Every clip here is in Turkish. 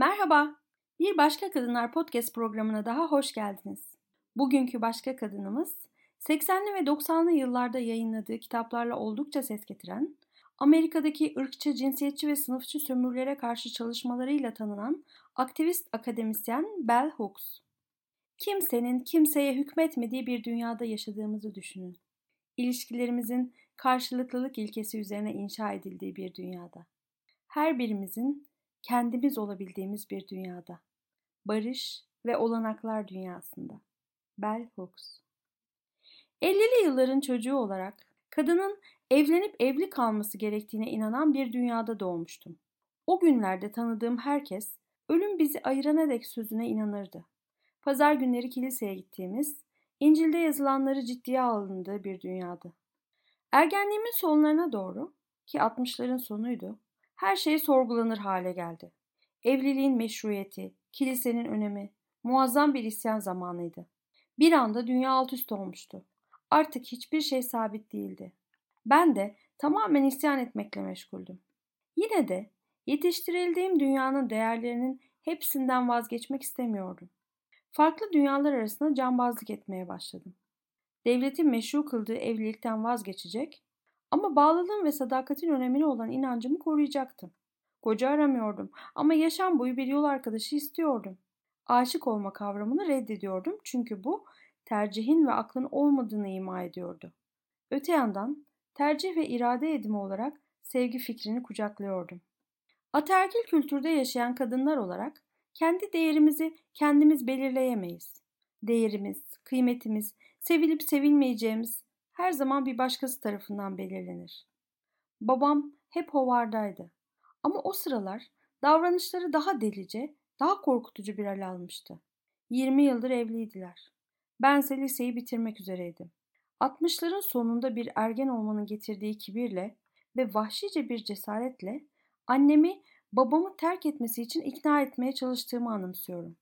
Merhaba, bir Başka Kadınlar Podcast programına daha hoş geldiniz. Bugünkü başka kadınımız, 80'li ve 90'lı yıllarda yayınladığı kitaplarla oldukça ses getiren, Amerika'daki ırkçı, cinsiyetçi ve sınıfçı sömürülere karşı çalışmalarıyla tanınan aktivist akademisyen Bell Hooks. Kimsenin kimseye hükmetmediği bir dünyada yaşadığımızı düşünün. İlişkilerimizin karşılıklılık ilkesi üzerine inşa edildiği bir dünyada. Her birimizin kendimiz olabildiğimiz bir dünyada. Barış ve olanaklar dünyasında. Bell Hooks 50'li yılların çocuğu olarak kadının evlenip evli kalması gerektiğine inanan bir dünyada doğmuştum. O günlerde tanıdığım herkes ölüm bizi ayırana dek sözüne inanırdı. Pazar günleri kiliseye gittiğimiz, İncil'de yazılanları ciddiye alındığı bir dünyada. Ergenliğimin sonlarına doğru ki 60'ların sonuydu, her şey sorgulanır hale geldi. Evliliğin meşruiyeti, kilisenin önemi, muazzam bir isyan zamanıydı. Bir anda dünya alt üst olmuştu. Artık hiçbir şey sabit değildi. Ben de tamamen isyan etmekle meşguldüm. Yine de yetiştirildiğim dünyanın değerlerinin hepsinden vazgeçmek istemiyordum. Farklı dünyalar arasında cambazlık etmeye başladım. Devletin meşru kıldığı evlilikten vazgeçecek ama bağlılığın ve sadakatin önemine olan inancımı koruyacaktım. Koca aramıyordum ama yaşam boyu bir yol arkadaşı istiyordum. Aşık olma kavramını reddediyordum çünkü bu tercihin ve aklın olmadığını ima ediyordu. Öte yandan tercih ve irade edimi olarak sevgi fikrini kucaklıyordum. Ataerkil kültürde yaşayan kadınlar olarak kendi değerimizi kendimiz belirleyemeyiz. Değerimiz, kıymetimiz, sevilip sevilmeyeceğimiz her zaman bir başkası tarafından belirlenir. Babam hep hovardaydı. Ama o sıralar davranışları daha delice, daha korkutucu bir hal almıştı. 20 yıldır evliydiler. Bense liseyi bitirmek üzereydim. 60'ların sonunda bir ergen olmanın getirdiği kibirle ve vahşice bir cesaretle annemi babamı terk etmesi için ikna etmeye çalıştığımı anımsıyorum.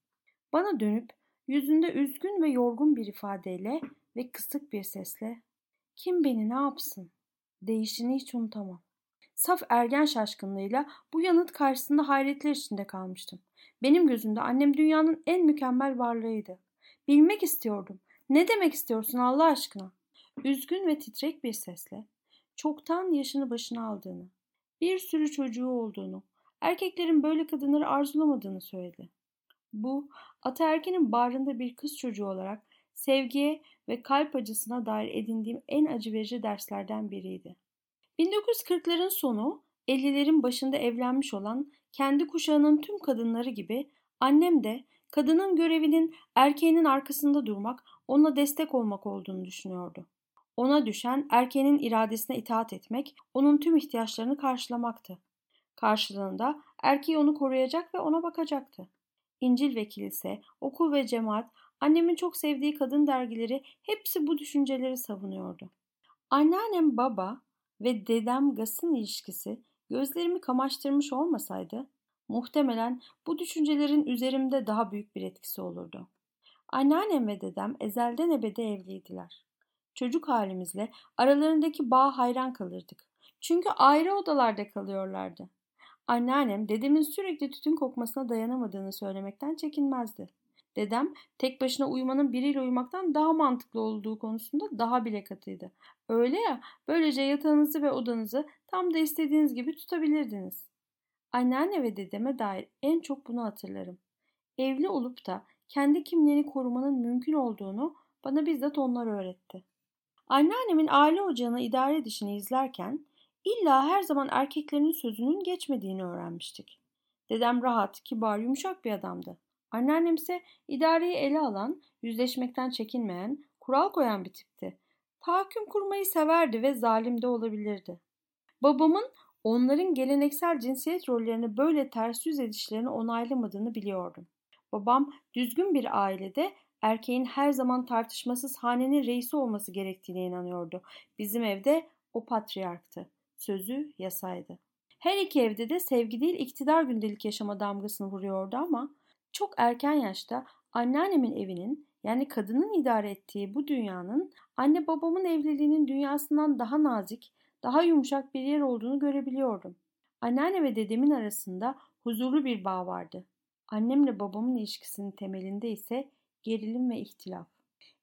Bana dönüp yüzünde üzgün ve yorgun bir ifadeyle ve kısık bir sesle kim beni ne yapsın? Değişini hiç unutamam. Saf ergen şaşkınlığıyla bu yanıt karşısında hayretler içinde kalmıştım. Benim gözümde annem dünyanın en mükemmel varlığıydı. Bilmek istiyordum. Ne demek istiyorsun Allah aşkına? Üzgün ve titrek bir sesle çoktan yaşını başına aldığını, bir sürü çocuğu olduğunu, erkeklerin böyle kadınları arzulamadığını söyledi. Bu, ataerkinin bağrında bir kız çocuğu olarak sevgiye ve kalp acısına dair edindiğim en acı verici derslerden biriydi. 1940'ların sonu 50'lerin başında evlenmiş olan kendi kuşağının tüm kadınları gibi annem de kadının görevinin erkeğinin arkasında durmak, ona destek olmak olduğunu düşünüyordu. Ona düşen erkeğinin iradesine itaat etmek, onun tüm ihtiyaçlarını karşılamaktı. Karşılığında erkeği onu koruyacak ve ona bakacaktı. İncil ve kilise, okul ve cemaat, annemin çok sevdiği kadın dergileri hepsi bu düşünceleri savunuyordu. Anneannem baba ve dedem Gas'ın ilişkisi gözlerimi kamaştırmış olmasaydı muhtemelen bu düşüncelerin üzerimde daha büyük bir etkisi olurdu. Anneannem ve dedem ezelden ebede evliydiler. Çocuk halimizle aralarındaki bağ hayran kalırdık. Çünkü ayrı odalarda kalıyorlardı. Anneannem dedemin sürekli tütün kokmasına dayanamadığını söylemekten çekinmezdi. Dedem tek başına uyumanın biriyle uyumaktan daha mantıklı olduğu konusunda daha bile katıydı. Öyle ya böylece yatağınızı ve odanızı tam da istediğiniz gibi tutabilirdiniz. Anneanne ve dedeme dair en çok bunu hatırlarım. Evli olup da kendi kimliğini korumanın mümkün olduğunu bana bizzat onlar öğretti. Anneannemin aile ocağını idare edişini izlerken illa her zaman erkeklerin sözünün geçmediğini öğrenmiştik. Dedem rahat, kibar, yumuşak bir adamdı. Anneannem ise idareyi ele alan, yüzleşmekten çekinmeyen, kural koyan bir tipti. Tahakküm kurmayı severdi ve zalim de olabilirdi. Babamın onların geleneksel cinsiyet rollerini böyle ters yüz edişlerini onaylamadığını biliyordum. Babam düzgün bir ailede erkeğin her zaman tartışmasız hanenin reisi olması gerektiğine inanıyordu. Bizim evde o patriarktı. Sözü yasaydı. Her iki evde de sevgi değil iktidar gündelik yaşama damgasını vuruyordu ama çok erken yaşta anneannemin evinin yani kadının idare ettiği bu dünyanın anne babamın evliliğinin dünyasından daha nazik, daha yumuşak bir yer olduğunu görebiliyordum. Anneanne ve dedemin arasında huzurlu bir bağ vardı. Annemle babamın ilişkisinin temelinde ise gerilim ve ihtilaf.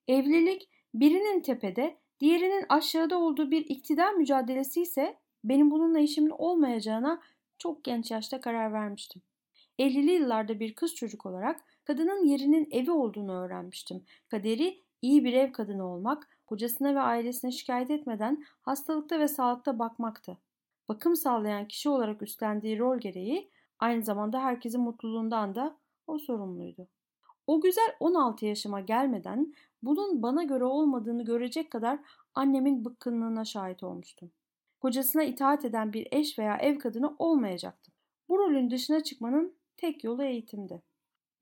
Evlilik birinin tepede, diğerinin aşağıda olduğu bir iktidar mücadelesi ise benim bununla işimin olmayacağına çok genç yaşta karar vermiştim. 50'li yıllarda bir kız çocuk olarak kadının yerinin evi olduğunu öğrenmiştim. Kaderi iyi bir ev kadını olmak, kocasına ve ailesine şikayet etmeden hastalıkta ve sağlıkta bakmaktı. Bakım sağlayan kişi olarak üstlendiği rol gereği aynı zamanda herkesin mutluluğundan da o sorumluydu. O güzel 16 yaşıma gelmeden bunun bana göre olmadığını görecek kadar annemin bıkkınlığına şahit olmuştum. Kocasına itaat eden bir eş veya ev kadını olmayacaktım. Bu rolün dışına çıkmanın tek yolu eğitimdi.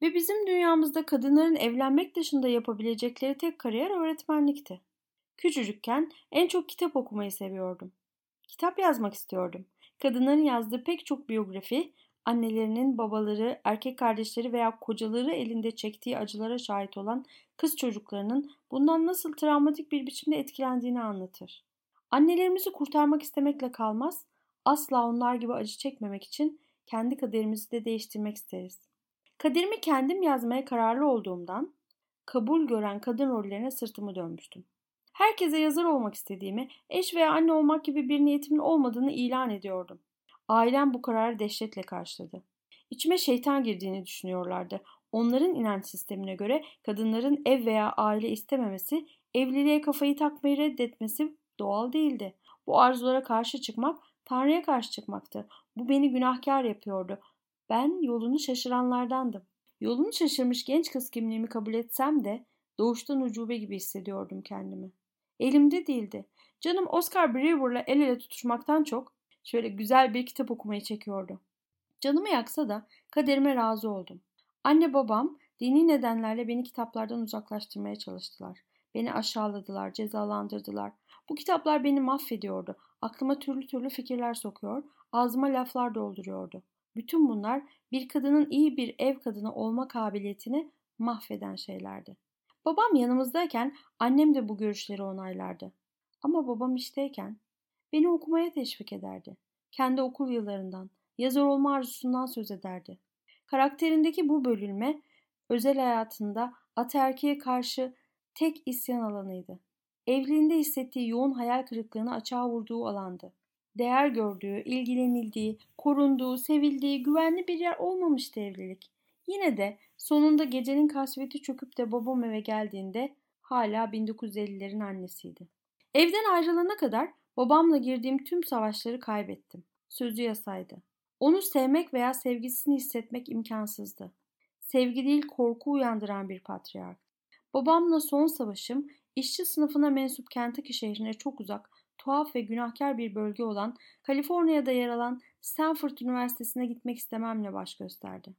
Ve bizim dünyamızda kadınların evlenmek dışında yapabilecekleri tek kariyer öğretmenlikti. Küçücükken en çok kitap okumayı seviyordum. Kitap yazmak istiyordum. Kadınların yazdığı pek çok biyografi, annelerinin, babaları, erkek kardeşleri veya kocaları elinde çektiği acılara şahit olan kız çocuklarının bundan nasıl travmatik bir biçimde etkilendiğini anlatır. Annelerimizi kurtarmak istemekle kalmaz, asla onlar gibi acı çekmemek için kendi kaderimizi de değiştirmek isteriz. Kaderimi kendim yazmaya kararlı olduğumdan kabul gören kadın rollerine sırtımı dönmüştüm. Herkese yazar olmak istediğimi, eş veya anne olmak gibi bir niyetimin olmadığını ilan ediyordum. Ailem bu kararı dehşetle karşıladı. İçime şeytan girdiğini düşünüyorlardı. Onların inanç sistemine göre kadınların ev veya aile istememesi, evliliğe kafayı takmayı reddetmesi doğal değildi. Bu arzulara karşı çıkmak Tanrı'ya karşı çıkmaktı. Bu beni günahkar yapıyordu. Ben yolunu şaşıranlardandım. Yolunu şaşırmış genç kız kimliğimi kabul etsem de doğuştan ucube gibi hissediyordum kendimi. Elimde değildi. Canım Oscar Brewer'la el ele tutuşmaktan çok şöyle güzel bir kitap okumayı çekiyordu. Canımı yaksa da kaderime razı oldum. Anne babam dini nedenlerle beni kitaplardan uzaklaştırmaya çalıştılar. Beni aşağıladılar, cezalandırdılar. Bu kitaplar beni mahvediyordu. Aklıma türlü türlü fikirler sokuyor, ağzıma laflar dolduruyordu. Bütün bunlar bir kadının iyi bir ev kadını olma kabiliyetini mahveden şeylerdi. Babam yanımızdayken annem de bu görüşleri onaylardı. Ama babam işteyken beni okumaya teşvik ederdi. Kendi okul yıllarından, yazar olma arzusundan söz ederdi. Karakterindeki bu bölünme özel hayatında ataerkiye karşı tek isyan alanıydı. Evliliğinde hissettiği yoğun hayal kırıklığını açığa vurduğu alandı. Değer gördüğü, ilgilenildiği, korunduğu, sevildiği, güvenli bir yer olmamıştı evlilik. Yine de sonunda gecenin kasveti çöküp de babam eve geldiğinde hala 1950'lerin annesiydi. Evden ayrılana kadar babamla girdiğim tüm savaşları kaybettim. Sözü yasaydı. Onu sevmek veya sevgisini hissetmek imkansızdı. Sevgi değil korku uyandıran bir patriark. Babamla son savaşım işçi sınıfına mensup Kentucky şehrine çok uzak, tuhaf ve günahkar bir bölge olan Kaliforniya'da yer alan Stanford Üniversitesi'ne gitmek istememle baş gösterdi.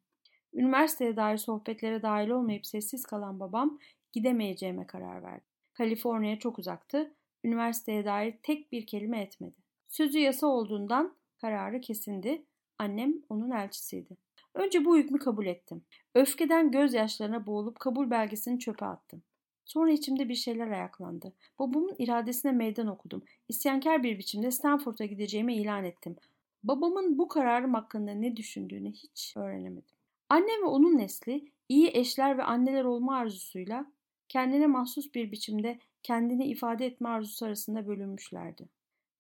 Üniversiteye dair sohbetlere dahil olmayıp sessiz kalan babam gidemeyeceğime karar verdi. Kaliforniya çok uzaktı, üniversiteye dair tek bir kelime etmedi. Sözü yasa olduğundan kararı kesindi, annem onun elçisiydi. Önce bu hükmü kabul ettim. Öfkeden gözyaşlarına boğulup kabul belgesini çöpe attım. Sonra içimde bir şeyler ayaklandı. Babamın iradesine meydan okudum. İsyankar bir biçimde Stanford'a gideceğimi ilan ettim. Babamın bu kararım hakkında ne düşündüğünü hiç öğrenemedim. Annem ve onun nesli iyi eşler ve anneler olma arzusuyla kendine mahsus bir biçimde kendini ifade etme arzusu arasında bölünmüşlerdi.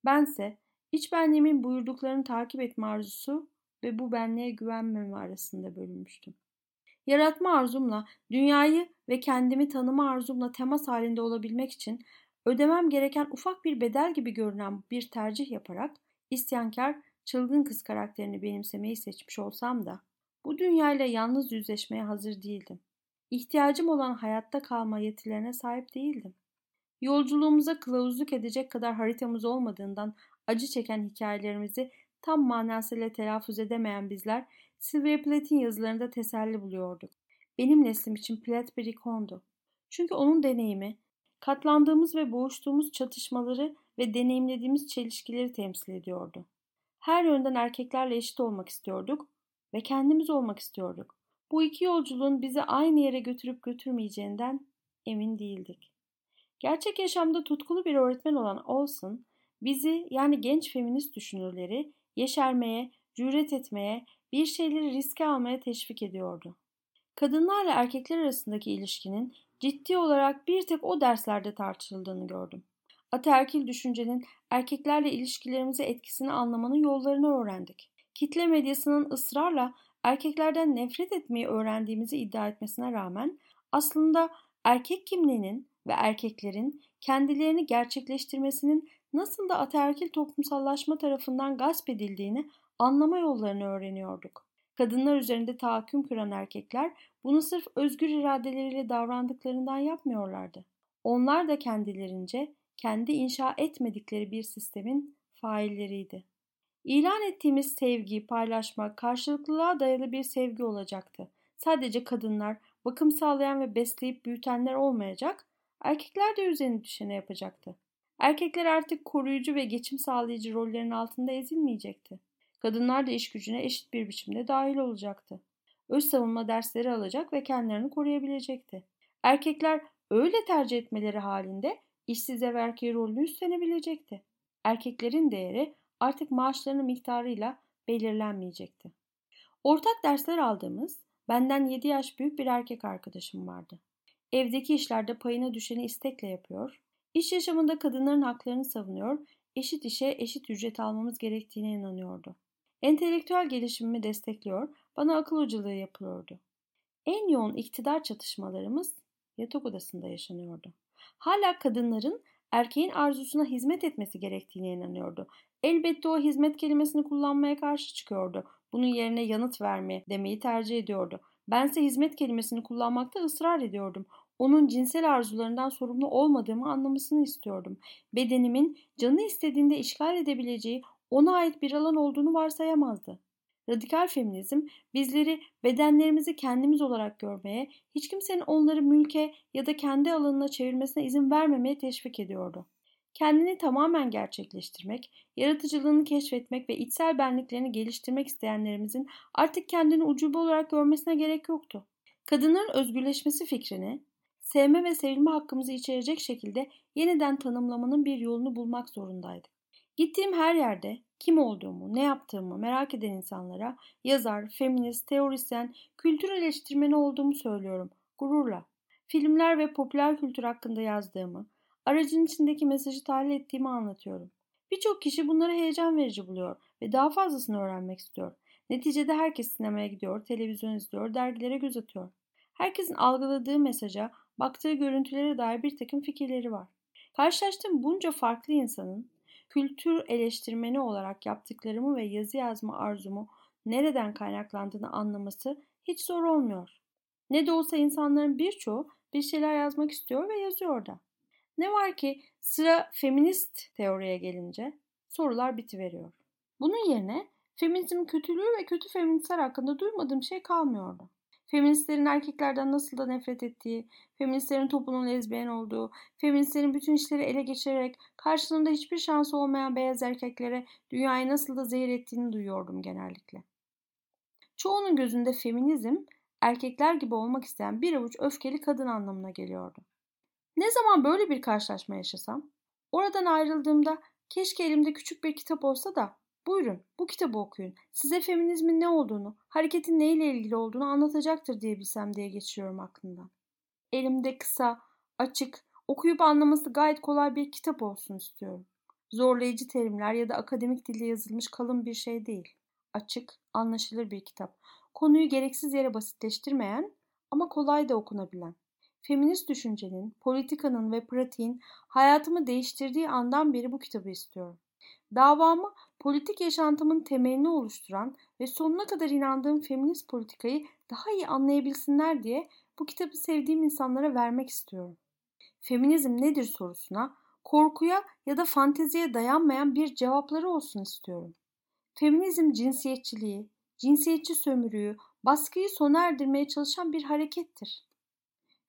Bense iç benliğimin buyurduklarını takip etme arzusu ve bu benliğe güvenmeme arasında bölünmüştüm. Yaratma arzumla, dünyayı ve kendimi tanıma arzumla temas halinde olabilmek için ödemem gereken ufak bir bedel gibi görünen bir tercih yaparak isyankar, çılgın kız karakterini benimsemeyi seçmiş olsam da bu dünyayla yalnız yüzleşmeye hazır değildim. İhtiyacım olan hayatta kalma yetilerine sahip değildim. Yolculuğumuza kılavuzluk edecek kadar haritamız olmadığından acı çeken hikayelerimizi tam manasıyla telaffuz edemeyen bizler Sylvia Plath'in yazılarında teselli buluyorduk. Benim neslim için Plath bir ikondu. Çünkü onun deneyimi, katlandığımız ve boğuştuğumuz çatışmaları ve deneyimlediğimiz çelişkileri temsil ediyordu. Her yönden erkeklerle eşit olmak istiyorduk ve kendimiz olmak istiyorduk. Bu iki yolculuğun bizi aynı yere götürüp götürmeyeceğinden emin değildik. Gerçek yaşamda tutkulu bir öğretmen olan Olson, bizi yani genç feminist düşünürleri yeşermeye, cüret etmeye, bir şeyleri riske almaya teşvik ediyordu. Kadınlarla erkekler arasındaki ilişkinin ciddi olarak bir tek o derslerde tartışıldığını gördüm. Ataerkil düşüncenin erkeklerle ilişkilerimize etkisini anlamanın yollarını öğrendik. Kitle medyasının ısrarla erkeklerden nefret etmeyi öğrendiğimizi iddia etmesine rağmen aslında erkek kimliğinin ve erkeklerin kendilerini gerçekleştirmesinin nasıl da ataerkil toplumsallaşma tarafından gasp edildiğini anlama yollarını öğreniyorduk. Kadınlar üzerinde tahakküm kuran erkekler bunu sırf özgür iradeleriyle davrandıklarından yapmıyorlardı. Onlar da kendilerince kendi inşa etmedikleri bir sistemin failleriydi. İlan ettiğimiz sevgi, paylaşma, karşılıklılığa dayalı bir sevgi olacaktı. Sadece kadınlar, bakım sağlayan ve besleyip büyütenler olmayacak, erkekler de üzerine düşeni yapacaktı. Erkekler artık koruyucu ve geçim sağlayıcı rollerin altında ezilmeyecekti. Kadınlar da iş gücüne eşit bir biçimde dahil olacaktı. Öz savunma dersleri alacak ve kendilerini koruyabilecekti. Erkekler öyle tercih etmeleri halinde işsiz ev erkeği rolünü üstlenebilecekti. Erkeklerin değeri artık maaşlarının miktarıyla belirlenmeyecekti. Ortak dersler aldığımız benden 7 yaş büyük bir erkek arkadaşım vardı. Evdeki işlerde payına düşeni istekle yapıyor, iş yaşamında kadınların haklarını savunuyor, eşit işe eşit ücret almamız gerektiğine inanıyordu. Entelektüel gelişimimi destekliyor, bana akıl hocalığı yapıyordu. En yoğun iktidar çatışmalarımız yatak odasında yaşanıyordu. Hala kadınların erkeğin arzusuna hizmet etmesi gerektiğine inanıyordu. Elbette o hizmet kelimesini kullanmaya karşı çıkıyordu. Bunun yerine yanıt verme demeyi tercih ediyordu. Bense hizmet kelimesini kullanmakta ısrar ediyordum. Onun cinsel arzularından sorumlu olmadığımı anlamasını istiyordum. Bedenimin canı istediğinde işgal edebileceği ona ait bir alan olduğunu varsayamazdı. Radikal feminizm bizleri bedenlerimizi kendimiz olarak görmeye, hiç kimsenin onları mülke ya da kendi alanına çevirmesine izin vermemeye teşvik ediyordu. Kendini tamamen gerçekleştirmek, yaratıcılığını keşfetmek ve içsel benliklerini geliştirmek isteyenlerimizin artık kendini ucube olarak görmesine gerek yoktu. Kadınların özgürleşmesi fikrini, sevme ve sevilme hakkımızı içerecek şekilde yeniden tanımlamanın bir yolunu bulmak zorundaydık. Gittiğim her yerde kim olduğumu, ne yaptığımı merak eden insanlara yazar, feminist, teorisyen, kültür eleştirmeni olduğumu söylüyorum gururla. Filmler ve popüler kültür hakkında yazdığımı, aracın içindeki mesajı tahlil ettiğimi anlatıyorum. Birçok kişi bunları heyecan verici buluyor ve daha fazlasını öğrenmek istiyor. Neticede herkes sinemaya gidiyor, televizyon izliyor, dergilere göz atıyor. Herkesin algıladığı mesaja, baktığı görüntülere dair bir takım fikirleri var. Karşılaştığım bunca farklı insanın kültür eleştirmeni olarak yaptıklarımı ve yazı yazma arzumu nereden kaynaklandığını anlaması hiç zor olmuyor. Ne de olsa insanların birçoğu bir şeyler yazmak istiyor ve yazıyor da. Ne var ki sıra feminist teoriye gelince sorular bitiveriyor. Bunun yerine feminizm kötülüğü ve kötü feministler hakkında duymadığım şey kalmıyordu. Feministlerin erkeklerden nasıl da nefret ettiği, feministlerin toplumun lezbiyen olduğu, feministlerin bütün işleri ele geçirerek karşılığında hiçbir şansı olmayan beyaz erkeklere dünyayı nasıl da zehir ettiğini duyuyordum genellikle. Çoğunun gözünde feminizm, erkekler gibi olmak isteyen bir avuç öfkeli kadın anlamına geliyordu. Ne zaman böyle bir karşılaşma yaşasam, oradan ayrıldığımda keşke elimde küçük bir kitap olsa da Buyurun bu kitabı okuyun. Size feminizmin ne olduğunu, hareketin neyle ilgili olduğunu anlatacaktır diye bilsem diye geçiriyorum aklımdan. Elimde kısa, açık, okuyup anlaması gayet kolay bir kitap olsun istiyorum. Zorlayıcı terimler ya da akademik dilde yazılmış kalın bir şey değil. Açık, anlaşılır bir kitap. Konuyu gereksiz yere basitleştirmeyen ama kolay da okunabilen. Feminist düşüncenin, politikanın ve pratiğin hayatımı değiştirdiği andan beri bu kitabı istiyorum. Davamı politik yaşantımın temelini oluşturan ve sonuna kadar inandığım feminist politikayı daha iyi anlayabilsinler diye bu kitabı sevdiğim insanlara vermek istiyorum. Feminizm nedir sorusuna korkuya ya da fanteziye dayanmayan bir cevapları olsun istiyorum. Feminizm cinsiyetçiliği, cinsiyetçi sömürüyü, baskıyı sona erdirmeye çalışan bir harekettir.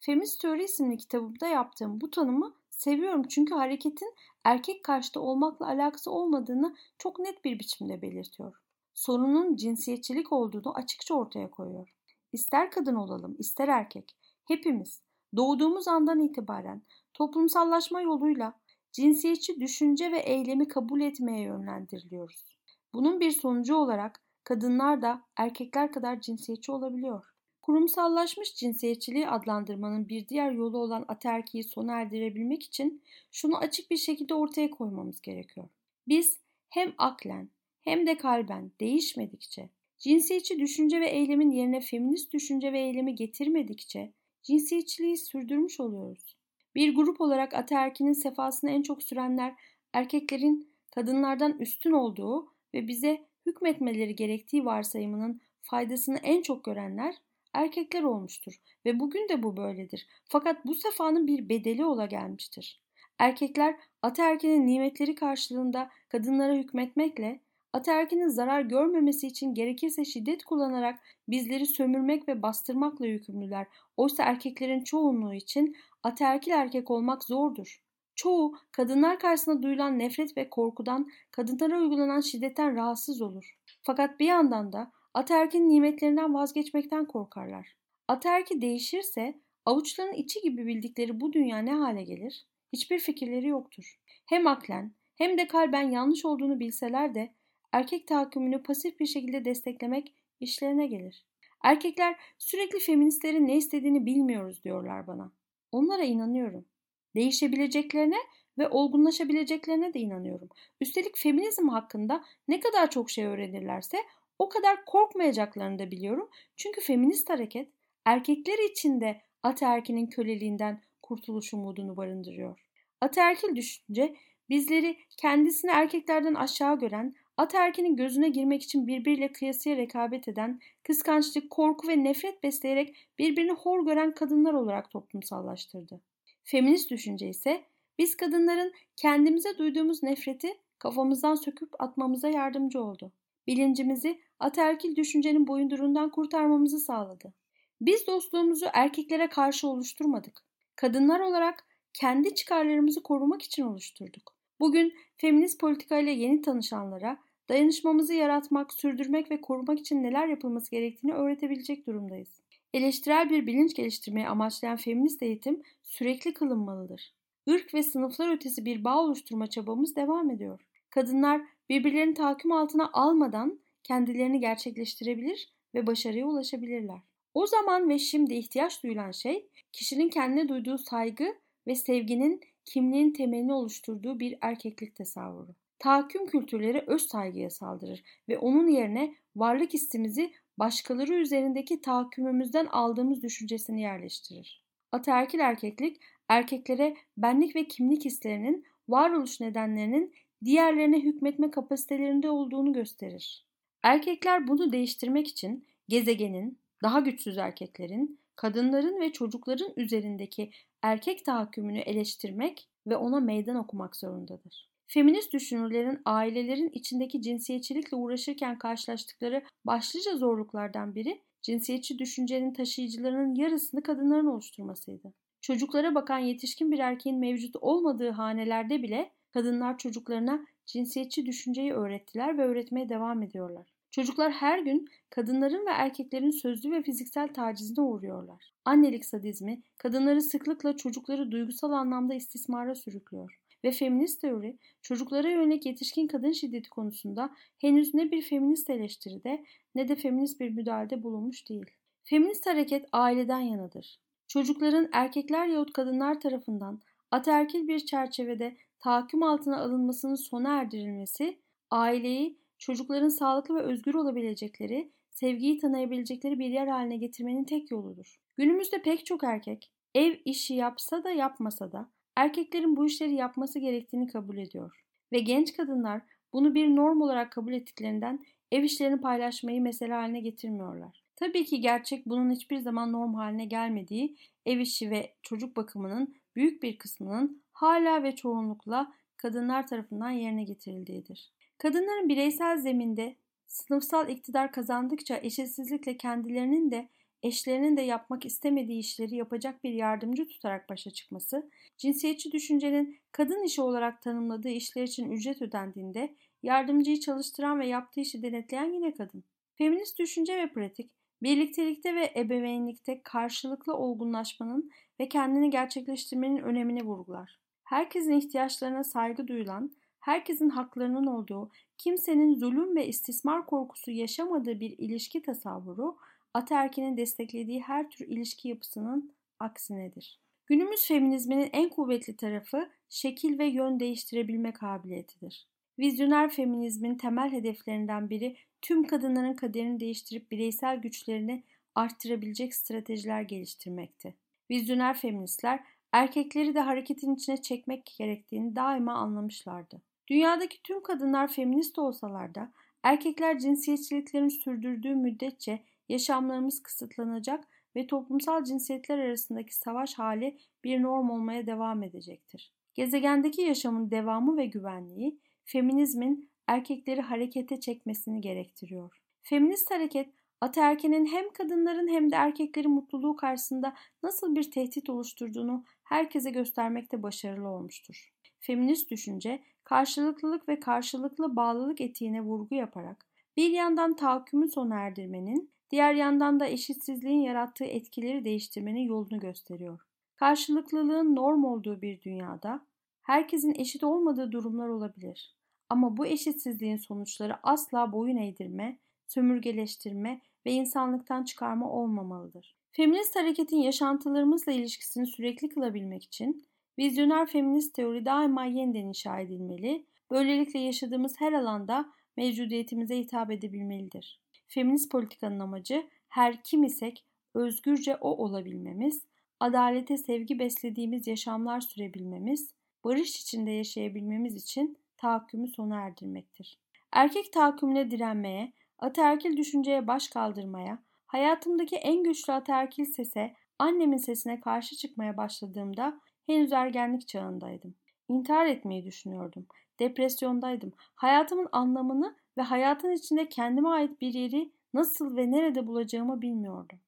Feminist Teori isimli kitabımda yaptığım bu tanımı seviyorum çünkü hareketin erkek karşıtı olmakla alakası olmadığını çok net bir biçimde belirtiyor. Sorunun cinsiyetçilik olduğunu açıkça ortaya koyuyor. İster kadın olalım, ister erkek, hepimiz doğduğumuz andan itibaren toplumsallaşma yoluyla cinsiyetçi düşünce ve eylemi kabul etmeye yönlendiriliyoruz. Bunun bir sonucu olarak kadınlar da erkekler kadar cinsiyetçi olabiliyor. Kurumsallaşmış cinsiyetçiliği adlandırmanın bir diğer yolu olan ataerkiyi sona erdirebilmek için şunu açık bir şekilde ortaya koymamız gerekiyor. Biz hem aklen hem de kalben değişmedikçe, cinsiyetçi düşünce ve eylemin yerine feminist düşünce ve eylemi getirmedikçe cinsiyetçiliği sürdürmüş oluyoruz. Bir grup olarak ataerkinin sefasını en çok sürenler erkeklerin kadınlardan üstün olduğu ve bize hükmetmeleri gerektiği varsayımının faydasını en çok görenler erkekler olmuştur ve bugün de bu böyledir. Fakat bu sefanın bir bedeli ola gelmiştir. Erkekler ataerkinin nimetleri karşılığında kadınlara hükmetmekle, ataerkinin zarar görmemesi için gerekirse şiddet kullanarak bizleri sömürmek ve bastırmakla yükümlüler. Oysa erkeklerin çoğunluğu için ataerkil erkek olmak zordur. Çoğu kadınlar karşısında duyulan nefret ve korkudan, kadınlara uygulanan şiddetten rahatsız olur. Fakat bir yandan da ataerkin nimetlerinden vazgeçmekten korkarlar. Ataerki değişirse avuçların içi gibi bildikleri bu dünya ne hale gelir? Hiçbir fikirleri yoktur. Hem aklen hem de kalben yanlış olduğunu bilseler de erkek tahakkümünü pasif bir şekilde desteklemek işlerine gelir. Erkekler sürekli feministlerin ne istediğini bilmiyoruz diyorlar bana. Onlara inanıyorum. Değişebileceklerine ve olgunlaşabileceklerine de inanıyorum. Üstelik feminizm hakkında ne kadar çok şey öğrenirlerse o kadar korkmayacaklarını da biliyorum. Çünkü feminist hareket erkekler için de ataerkinin köleliğinden kurtuluş umudunu barındırıyor. Ataerkil düşünce bizleri kendisini erkeklerden aşağı gören, ataerkinin gözüne girmek için birbiriyle kıyasıya rekabet eden, kıskançlık, korku ve nefret besleyerek birbirini hor gören kadınlar olarak toplumsallaştırdı. Feminist düşünce ise biz kadınların kendimize duyduğumuz nefreti kafamızdan söküp atmamıza yardımcı oldu. Bilincimizi ataerkil düşüncenin boyundurundan kurtarmamızı sağladı. Biz dostluğumuzu erkeklere karşı oluşturmadık. Kadınlar olarak kendi çıkarlarımızı korumak için oluşturduk. Bugün feminist politikayla yeni tanışanlara dayanışmamızı yaratmak, sürdürmek ve korumak için neler yapılması gerektiğini öğretebilecek durumdayız. Eleştirel bir bilinç geliştirmeyi amaçlayan feminist eğitim sürekli kılınmalıdır. Irk ve sınıflar ötesi bir bağ oluşturma çabamız devam ediyor. Kadınlar birbirlerini tahakküm altına almadan kendilerini gerçekleştirebilir ve başarıya ulaşabilirler. O zaman ve şimdi ihtiyaç duyulan şey kişinin kendine duyduğu saygı ve sevginin kimliğin temelini oluşturduğu bir erkeklik tasavvuru. Tahakküm kültürleri öz saygıya saldırır ve onun yerine varlık hissimizi başkaları üzerindeki tahakkümümüzden aldığımız düşüncesini yerleştirir. Ataerkil erkeklik erkeklere benlik ve kimlik hislerinin varoluş nedenlerinin diğerlerine hükmetme kapasitelerinde olduğunu gösterir. Erkekler bunu değiştirmek için gezegenin, daha güçsüz erkeklerin, kadınların ve çocukların üzerindeki erkek tahakkümünü eleştirmek ve ona meydan okumak zorundadır. Feminist düşünürlerin ailelerin içindeki cinsiyetçilikle uğraşırken karşılaştıkları başlıca zorluklardan biri cinsiyetçi düşüncenin taşıyıcılarının yarısını kadınların oluşturmasıydı. Çocuklara bakan yetişkin bir erkeğin mevcut olmadığı hanelerde bile kadınlar çocuklarına cinsiyetçi düşünceyi öğrettiler ve öğretmeye devam ediyorlar. Çocuklar her gün kadınların ve erkeklerin sözlü ve fiziksel tacizine uğruyorlar. Annelik sadizmi kadınları sıklıkla çocukları duygusal anlamda istismara sürüklüyor. Ve feminist teori çocuklara yönelik yetişkin kadın şiddeti konusunda henüz ne bir feminist eleştiride ne de feminist bir müdahalede bulunmuş değil. Feminist hareket aileden yanadır. Çocukların erkekler yahut kadınlar tarafından ataerkil bir çerçevede tahakküm altına alınmasının sona erdirilmesi aileyi çocukların sağlıklı ve özgür olabilecekleri, sevgiyi tanıyabilecekleri bir yer haline getirmenin tek yoludur. Günümüzde pek çok erkek ev işi yapsa da yapmasa da erkeklerin bu işleri yapması gerektiğini kabul ediyor. Ve genç kadınlar bunu bir norm olarak kabul ettiklerinden ev işlerini paylaşmayı mesele haline getirmiyorlar. Tabii ki gerçek bunun hiçbir zaman norm haline gelmediği ev işi ve çocuk bakımının büyük bir kısmının hala ve çoğunlukla kadınlar tarafından yerine getirildiğidir. Kadınların bireysel zeminde sınıfsal iktidar kazandıkça eşitsizlikle kendilerinin de eşlerinin de yapmak istemediği işleri yapacak bir yardımcı tutarak başa çıkması, cinsiyetçi düşüncenin kadın işi olarak tanımladığı işler için ücret ödendiğinde yardımcıyı çalıştıran ve yaptığı işi denetleyen yine kadın. Feminist düşünce ve pratik, birliktelikte ve ebeveynlikte karşılıklı olgunlaşmanın ve kendini gerçekleştirmenin önemini vurgular. Herkesin ihtiyaçlarına saygı duyulan, herkesin haklarının olduğu, kimsenin zulüm ve istismar korkusu yaşamadığı bir ilişki tasavvuru, ataerkinin desteklediği her tür ilişki yapısının aksinedir. Günümüz feminizminin en kuvvetli tarafı şekil ve yön değiştirebilme kabiliyetidir. Vizyoner feminizmin temel hedeflerinden biri tüm kadınların kaderini değiştirip bireysel güçlerini arttırabilecek stratejiler geliştirmekti. Vizyoner feministler erkekleri de hareketin içine çekmek gerektiğini daima anlamışlardı. Dünyadaki tüm kadınlar feminist olsalar da erkekler cinsiyetçiliklerini sürdürdüğü müddetçe yaşamlarımız kısıtlanacak ve toplumsal cinsiyetler arasındaki savaş hali bir norm olmaya devam edecektir. Gezegendeki yaşamın devamı ve güvenliği feminizmin erkekleri harekete çekmesini gerektiriyor. Feminist hareket ataerkinin hem kadınların hem de erkeklerin mutluluğu karşısında nasıl bir tehdit oluşturduğunu herkese göstermekte başarılı olmuştur. Feminist düşünce karşılıklılık ve karşılıklı bağlılık etiğine vurgu yaparak bir yandan tahakkümü sona erdirmenin, diğer yandan da eşitsizliğin yarattığı etkileri değiştirmenin yolunu gösteriyor. Karşılıklılığın norm olduğu bir dünyada herkesin eşit olmadığı durumlar olabilir. Ama bu eşitsizliğin sonuçları asla boyun eğdirme, sömürgeleştirme ve insanlıktan çıkarma olmamalıdır. Feminist hareketin yaşantılarımızla ilişkisini sürekli kılabilmek için vizyoner feminist teori daima yeniden inşa edilmeli, böylelikle yaşadığımız her alanda mevcudiyetimize hitap edebilmelidir. Feminist politikanın amacı her kim isek özgürce o olabilmemiz, adalete sevgi beslediğimiz yaşamlar sürebilmemiz, barış içinde yaşayabilmemiz için tahakkümü sona erdirmektir. Erkek tahakkümüne direnmeye, ataerkil düşünceye baş kaldırmaya, hayatımdaki en güçlü ataerkil sese, annemin sesine karşı çıkmaya başladığımda henüz ergenlik çağındaydım. İntihar etmeyi düşünüyordum. Depresyondaydım. Hayatımın anlamını ve hayatın içinde kendime ait bir yeri nasıl ve nerede bulacağımı bilmiyordum.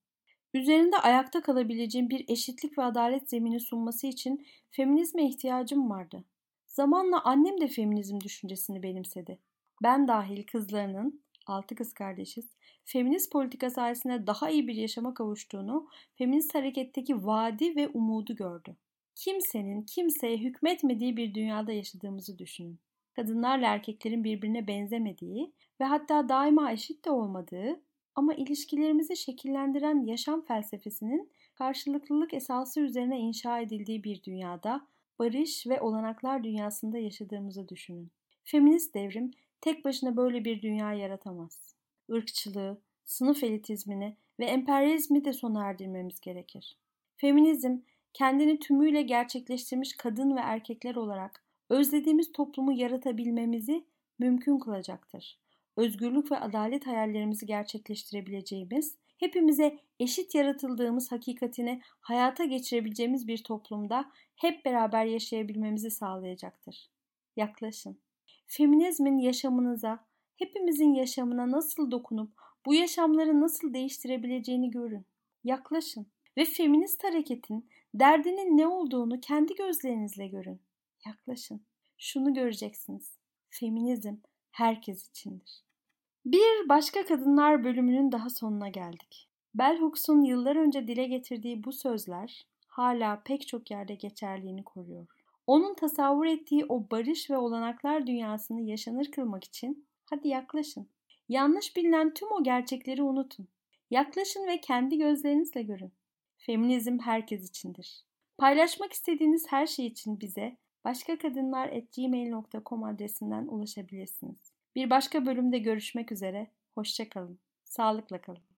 Üzerinde ayakta kalabileceğim bir eşitlik ve adalet zemini sunması için feminizme ihtiyacım vardı. Zamanla annem de feminizm düşüncesini benimsedi. Ben dahil kızlarının, altı kız kardeşiz, feminist politika sayesinde daha iyi bir yaşama kavuştuğunu, feminist hareketteki vaadi ve umudu gördü. Kimsenin kimseye hükmetmediği bir dünyada yaşadığımızı düşünün. Kadınlarla erkeklerin birbirine benzemediği ve hatta daima eşit de olmadığı ama ilişkilerimizi şekillendiren yaşam felsefesinin karşılıklılık esası üzerine inşa edildiği bir dünyada barış ve olanaklar dünyasında yaşadığımızı düşünün. Feminist devrim tek başına böyle bir dünya yaratamaz. Irkçılığı, sınıf elitizmini ve emperyalizmi de sona erdirmemiz gerekir. Feminizm, kendini tümüyle gerçekleştirmiş kadın ve erkekler olarak özlediğimiz toplumu yaratabilmemizi mümkün kılacaktır. Özgürlük ve adalet hayallerimizi gerçekleştirebileceğimiz, hepimize eşit yaratıldığımız hakikatini hayata geçirebileceğimiz bir toplumda hep beraber yaşayabilmemizi sağlayacaktır. Yaklaşın. Feminizmin yaşamınıza, hepimizin yaşamına nasıl dokunup bu yaşamları nasıl değiştirebileceğini görün. Yaklaşın ve feminist hareketin derdinin ne olduğunu kendi gözlerinizle görün. Yaklaşın. Şunu göreceksiniz. Feminizm herkes içindir. Bir başka kadınlar bölümünün daha sonuna geldik. Bell Hooks'un yıllar önce dile getirdiği bu sözler hala pek çok yerde geçerliğini koruyor. Onun tasavvur ettiği o barış ve olanaklar dünyasını yaşanır kılmak için hadi yaklaşın. Yanlış bilinen tüm o gerçekleri unutun. Yaklaşın ve kendi gözlerinizle görün. Feminizm herkes içindir. Paylaşmak istediğiniz her şey için bize başkakadınlar.gmail.com adresinden ulaşabilirsiniz. Bir başka bölümde görüşmek üzere. Hoşçakalın. Sağlıkla kalın.